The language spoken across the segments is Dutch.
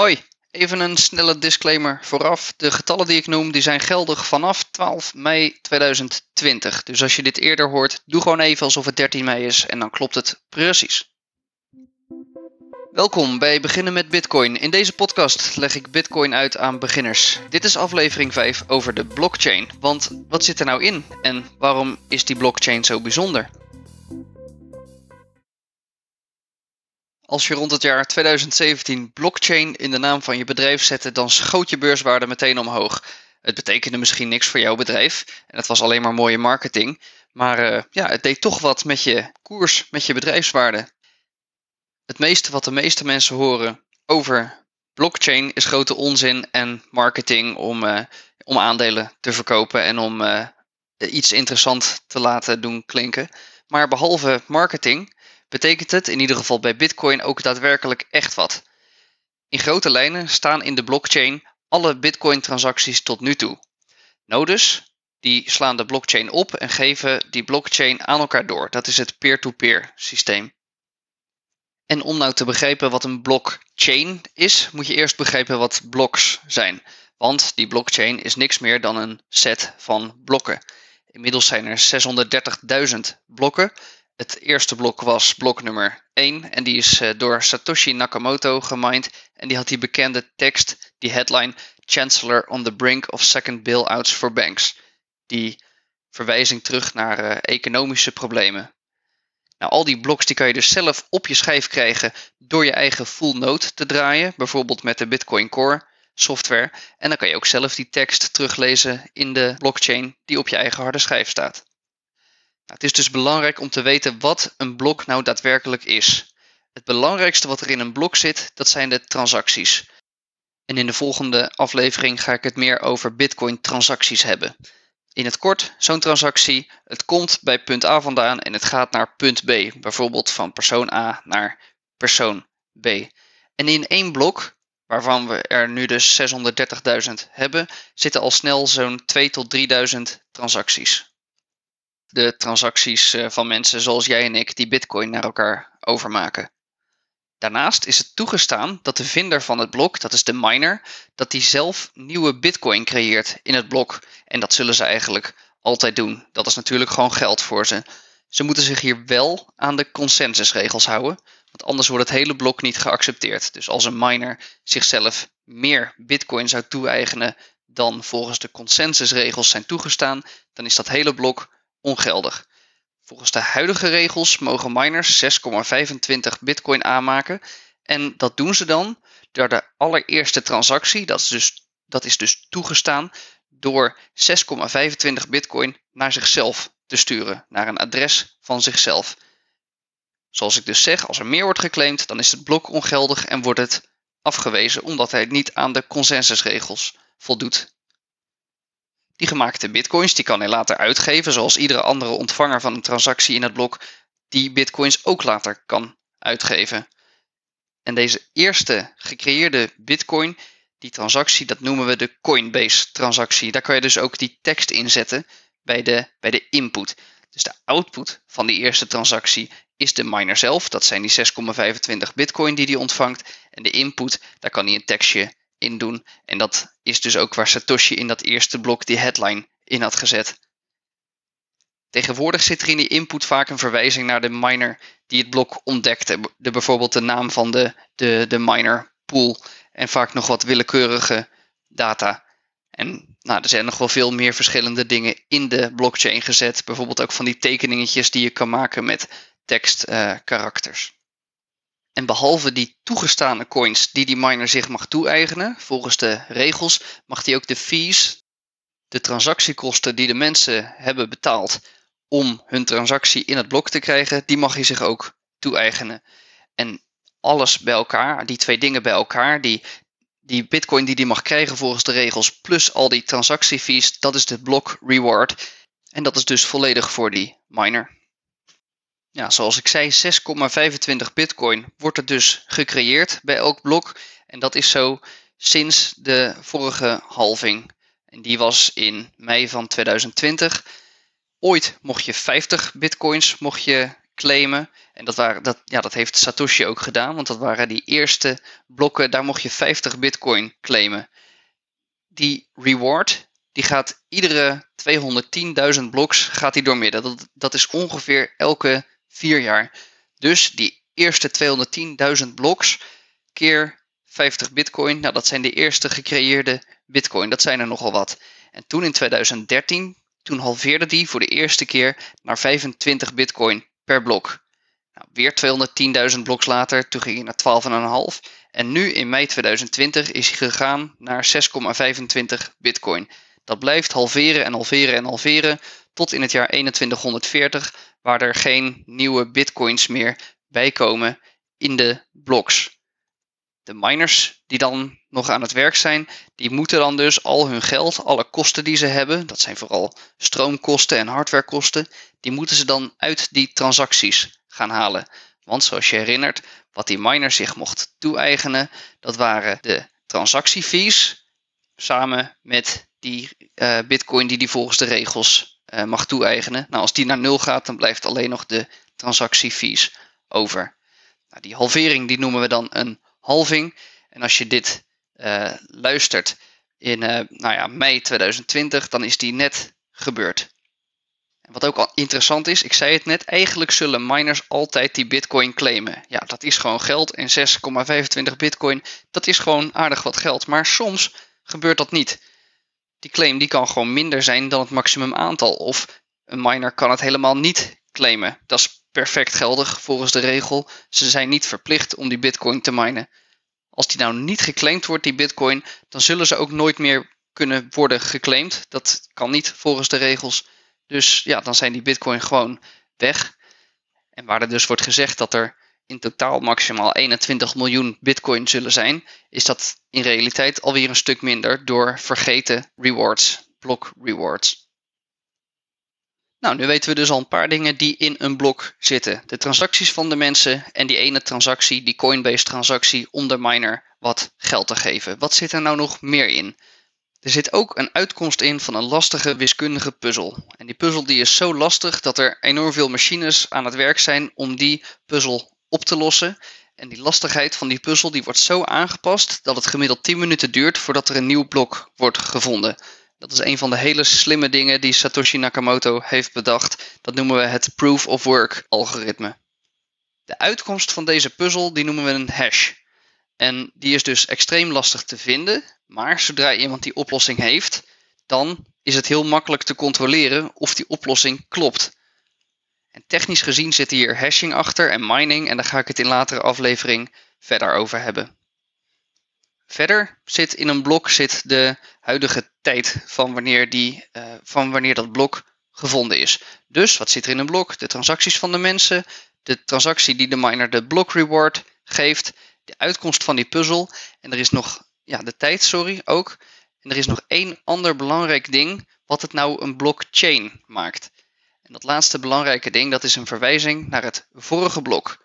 Hoi, even een snelle disclaimer vooraf. De getallen die ik noem die zijn geldig vanaf 12 mei 2020. Dus als je dit eerder hoort, doe gewoon even alsof het 13 mei is en dan klopt het precies. Welkom bij Beginnen met Bitcoin. In deze podcast leg ik Bitcoin uit aan beginners. Dit is aflevering 5 over de blockchain. Want wat zit er nou in en waarom is die blockchain zo bijzonder? Als je rond het jaar 2017 blockchain in de naam van je bedrijf zette, dan schoot je beurswaarde meteen omhoog. Het betekende misschien niks voor jouw bedrijf en het was alleen maar mooie marketing, maar uh, ja, het deed toch wat met je koers, met je bedrijfswaarde. Het meeste wat de meeste mensen horen over blockchain is grote onzin en marketing om, uh, om aandelen te verkopen en om uh, iets interessant te laten doen klinken. Maar behalve marketing betekent het in ieder geval bij Bitcoin ook daadwerkelijk echt wat. In grote lijnen staan in de blockchain alle Bitcoin-transacties tot nu toe. Nodes die slaan de blockchain op en geven die blockchain aan elkaar door. Dat is het peer-to-peer systeem. En om nou te begrijpen wat een blockchain is, moet je eerst begrijpen wat blocks zijn. Want die blockchain is niks meer dan een set van blokken. Inmiddels zijn er 630.000 blokken het eerste blok was blok nummer 1 en die is eh, door Satoshi Nakamoto gemined en die had die bekende tekst, die headline Chancellor on the brink of second bailouts for banks. Die verwijzing terug naar uh, economische problemen. Nou, al die bloks die kan je dus zelf op je schijf krijgen door je eigen full node te draaien, bijvoorbeeld met de Bitcoin Core software. En dan kan je ook zelf die tekst teruglezen in de blockchain die op je eigen harde schijf staat. Nou, het is dus belangrijk om te weten wat een blok nou daadwerkelijk is. Het belangrijkste wat er in een blok zit, dat zijn de transacties. En in de volgende aflevering ga ik het meer over Bitcoin transacties hebben. In het kort, zo'n transactie, het komt bij punt A vandaan en het gaat naar punt B, bijvoorbeeld van persoon A naar persoon B. En in één blok, waarvan we er nu dus 630.000 hebben, zitten al snel zo'n 2 tot 3000 transacties de transacties eh, van mensen zoals jij en ik die Bitcoin naar elkaar overmaken. Daarnaast is het toegestaan dat de vinder van het blok, dat is de miner, dat die zelf nieuwe Bitcoin creëert in het blok. En dat zullen ze eigenlijk altijd doen. Dat is natuurlijk gewoon geld voor ze. Ze moeten zich hier wel aan de consensusregels houden, want anders wordt het hele blok niet geaccepteerd. Dus als een miner zichzelf meer Bitcoin zou toe-eigenen dan volgens de consensusregels zijn toegestaan, dan is dat hele blok ongeldig. Volgens de huidige regels mogen miners 6,25 bitcoin aanmaken en dat doen ze dan door de allereerste transactie, dat is dus, dat is dus toegestaan, door 6,25 bitcoin naar zichzelf te sturen, naar een adres van zichzelf. Zoals ik dus zeg, als er meer wordt geclaimd, dan is het blok ongeldig en wordt het afgewezen omdat hij niet aan de consensusregels voldoet. Die gemaakte bitcoins die kan hij later uitgeven, zoals iedere andere ontvanger van een transactie in het blok die bitcoins ook later kan uitgeven. En deze eerste gecreëerde bitcoin, die transactie, dat noemen we de Coinbase transactie. Daar kan je dus ook die tekst inzetten bij de, bij de input. Dus de output van die eerste transactie is de miner zelf. Dat zijn die 6,25 bitcoin die hij ontvangt. En de input, daar kan hij een tekstje in doen. En dat is dus ook waar Satoshi in dat eerste blok die headline in had gezet. Tegenwoordig zit er in die input vaak een verwijzing naar de miner die het blok ontdekte. De, bijvoorbeeld de naam van de, de, de miner pool en vaak nog wat willekeurige data. En nou, er zijn nog wel veel meer verschillende dingen in de blockchain gezet. Bijvoorbeeld ook van die tekeningetjes die je kan maken met tekstkarakters. Uh, en behalve die toegestane coins die die miner zich mag toe-eigenen, volgens de regels, mag hij ook de fees, de transactiekosten die de mensen hebben betaald om hun transactie in het blok te krijgen, die mag hij zich ook toe-eigenen. En alles bij elkaar, die twee dingen bij elkaar, die, die bitcoin die hij mag krijgen volgens de regels, plus al die transactiefees, dat is de blok reward. En dat is dus volledig voor die miner. Ja, zoals ik zei, 6,25 bitcoin wordt er dus gecreëerd bij elk blok. En dat is zo sinds de vorige halving. En die was in mei van 2020. Ooit mocht je 50 bitcoins mocht je claimen. En dat, waren, dat, ja, dat heeft Satoshi ook gedaan, want dat waren die eerste blokken, daar mocht je 50 bitcoin claimen. Die reward, die gaat iedere 210.000 bloks gaat die doormidden. Dat, dat is ongeveer elke vier jaar. Dus die eerste 210.000 bloks keer 50 bitcoin, nou dat zijn de eerste gecreëerde bitcoin. Dat zijn er nogal wat. En toen in 2013, toen halveerde die voor de eerste keer naar 25 bitcoin per blok. Nou, weer 210.000 bloks later, toen ging hij naar 12,5. En nu in mei 2020 is hij gegaan naar 6,25 bitcoin. Dat blijft halveren en halveren en halveren tot in het jaar 2140, waar er geen nieuwe bitcoins meer bij komen in de bloks. De miners die dan nog aan het werk zijn, die moeten dan dus al hun geld, alle kosten die ze hebben, dat zijn vooral stroomkosten en hardwarekosten, die moeten ze dan uit die transacties gaan halen. Want zoals je herinnert, wat die miner zich mocht toe-eigenen, dat waren de transactiefees samen met die uh, bitcoin die die volgens de regels uh, mag toe-eigenen. Nou, als die naar nul gaat, dan blijft alleen nog de transactiefees over. Nou, die halvering die noemen we dan een halving. En als je dit uh, luistert in uh, nou ja, mei 2020, dan is die net gebeurd. En wat ook al interessant is, ik zei het net, eigenlijk zullen miners altijd die bitcoin claimen. Ja, dat is gewoon geld en 6,25 bitcoin, dat is gewoon aardig wat geld. Maar soms gebeurt dat niet. Die claim die kan gewoon minder zijn dan het maximum aantal. Of een miner kan het helemaal niet claimen. Dat is perfect geldig volgens de regel. Ze zijn niet verplicht om die bitcoin te minen. Als die nou niet geclaimd wordt, die bitcoin, dan zullen ze ook nooit meer kunnen worden geclaimd. Dat kan niet volgens de regels. Dus ja, dan zijn die bitcoin gewoon weg. En waar er dus wordt gezegd dat er in totaal maximaal 21 miljoen bitcoin zullen zijn, is dat in realiteit alweer een stuk minder door vergeten rewards, blok rewards. Nou, nu weten we dus al een paar dingen die in een blok zitten. De transacties van de mensen en die ene transactie, die Coinbase transactie, om de miner wat geld te geven. Wat zit er nou nog meer in? Er zit ook een uitkomst in van een lastige wiskundige puzzel. En die puzzel die is zo lastig dat er enorm veel machines aan het werk zijn om die puzzel op te lossen. En die lastigheid van die puzzel die wordt zo aangepast dat het gemiddeld 10 minuten duurt voordat er een nieuw blok wordt gevonden. Dat is een van de hele slimme dingen die Satoshi Nakamoto heeft bedacht. Dat noemen we het proof of work algoritme. De uitkomst van deze puzzel die noemen we een hash. En die is dus extreem lastig te vinden, maar zodra iemand die oplossing heeft, dan is het heel makkelijk te controleren of die oplossing klopt. En technisch gezien zit hier hashing achter en mining en daar ga ik het in latere aflevering verder over hebben. Verder zit in een blok zit de huidige tijd van wanneer, die, uh, van wanneer dat blok gevonden is. Dus wat zit er in een blok? De transacties van de mensen, de transactie die de miner de block reward geeft, de uitkomst van die puzzel en er is nog ja, de tijd, sorry, ook. En er is nog één ander belangrijk ding wat het nou een blockchain maakt. En dat laatste belangrijke ding, dat is een verwijzing naar het vorige blok.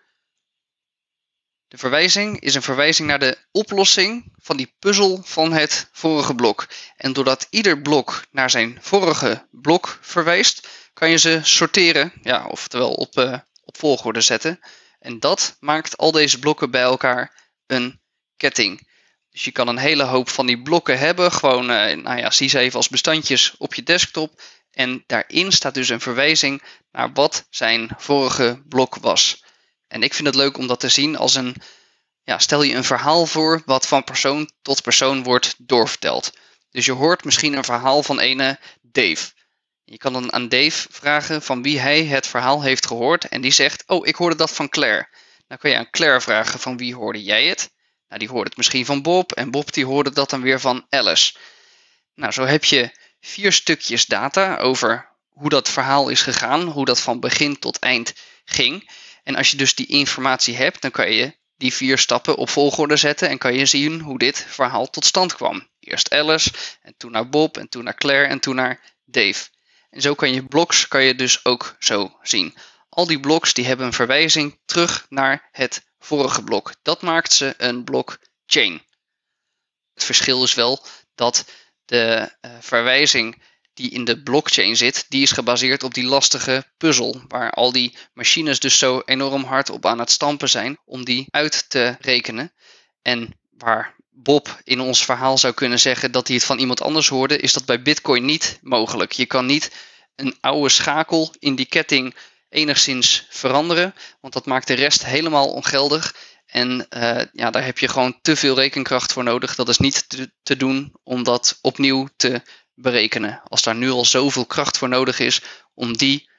De verwijzing is een verwijzing naar de oplossing van die puzzel van het vorige blok. En doordat ieder blok naar zijn vorige blok verwijst, kan je ze sorteren, ja, oftewel op, uh, op volgorde zetten. En dat maakt al deze blokken bij elkaar een ketting. Dus je kan een hele hoop van die blokken hebben, gewoon, uh, nou ja, zie ze even als bestandjes op je desktop. En daarin staat dus een verwijzing naar wat zijn vorige blok was. En ik vind het leuk om dat te zien als een, ja, stel je een verhaal voor wat van persoon tot persoon wordt doorverteld. Dus je hoort misschien een verhaal van ene Dave. Je kan dan aan Dave vragen van wie hij het verhaal heeft gehoord en die zegt, oh ik hoorde dat van Claire. Dan kan je aan Claire vragen van wie hoorde jij het? Nou die hoorde het misschien van Bob en Bob die hoorde dat dan weer van Alice. Nou zo heb je vier stukjes data over hoe dat verhaal is gegaan, hoe dat van begin tot eind ging. En als je dus die informatie hebt, dan kan je die vier stappen op volgorde zetten en kan je zien hoe dit verhaal tot stand kwam. Eerst Alice, en toen naar Bob, en toen naar Claire, en toen naar Dave. En zo kan je bloks kan je dus ook zo zien. Al die bloks die hebben een verwijzing terug naar het vorige blok. Dat maakt ze een blockchain. Het verschil is wel dat de uh, verwijzing die in de blockchain zit, die is gebaseerd op die lastige puzzel. Waar al die machines dus zo enorm hard op aan het stampen zijn om die uit te rekenen. En waar Bob in ons verhaal zou kunnen zeggen dat hij het van iemand anders hoorde, is dat bij Bitcoin niet mogelijk. Je kan niet een oude schakel in die ketting enigszins veranderen, want dat maakt de rest helemaal ongeldig. En uh, ja, daar heb je gewoon te veel rekenkracht voor nodig. Dat is niet te, te, doen om dat opnieuw te berekenen. Als daar nu al zoveel kracht voor nodig is om die,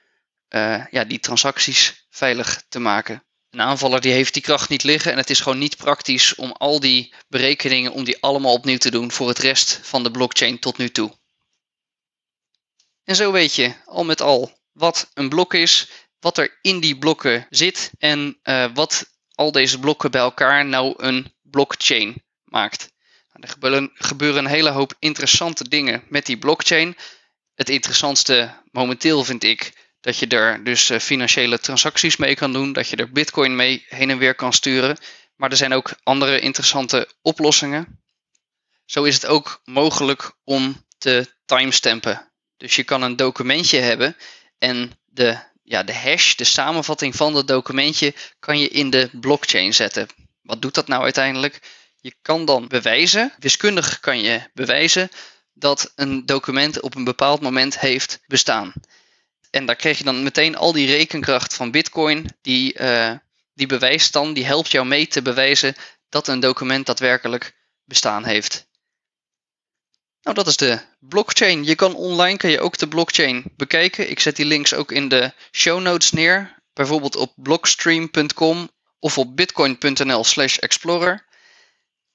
uh, ja, die transacties veilig te maken. Een aanvaller die heeft die kracht niet liggen en het is gewoon niet praktisch om al die berekeningen om die allemaal opnieuw te doen voor het rest van de blockchain tot nu toe. En zo weet je al met al wat een blok is, wat er in die blokken zit en uh, wat al deze blokken bij elkaar nou een blockchain maakt. Nou, er gebeuren, gebeuren een hele hoop interessante dingen met die blockchain. Het interessantste momenteel vind ik dat je er dus eh, financiële transacties mee kan doen, dat je er bitcoin mee heen en weer kan sturen. Maar er zijn ook andere interessante oplossingen. Zo is het ook mogelijk om te timestampen. Dus je kan een documentje hebben en de ja, de hash, de samenvatting van dat documentje, kan je in de blockchain zetten. Wat doet dat nou uiteindelijk? Je kan dan bewijzen, wiskundig kan je bewijzen, dat een document op een bepaald moment heeft bestaan. En daar krijg je dan meteen al die rekenkracht van Bitcoin, die, uh, die bewijst dan, die helpt jou mee te bewijzen dat een document daadwerkelijk bestaan heeft. Nou, dat is de blockchain. Je kan online kan je ook de blockchain bekijken. Ik zet die links ook in de show notes neer. Bijvoorbeeld op blockstream.com of op bitcoin.nl/slash explorer.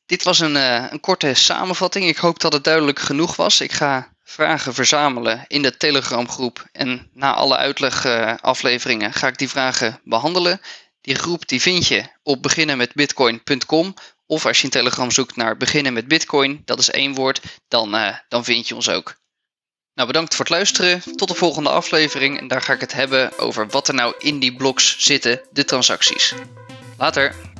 Dit was een, uh, een korte samenvatting. Ik hoop dat het duidelijk genoeg was. Ik ga vragen verzamelen in de Telegram groep. En na alle uitlegafleveringen uh, ga ik die vragen behandelen. Die groep die vind je op beginnenmetbitcoin.com of als je in Telegram zoekt naar beginnen met Bitcoin, dat is één woord, dan, uh, dan vind je ons ook. Nou, bedankt voor het luisteren. Tot de volgende aflevering. En daar ga ik het hebben over wat er nou in die blocks zitten, de transacties. Later.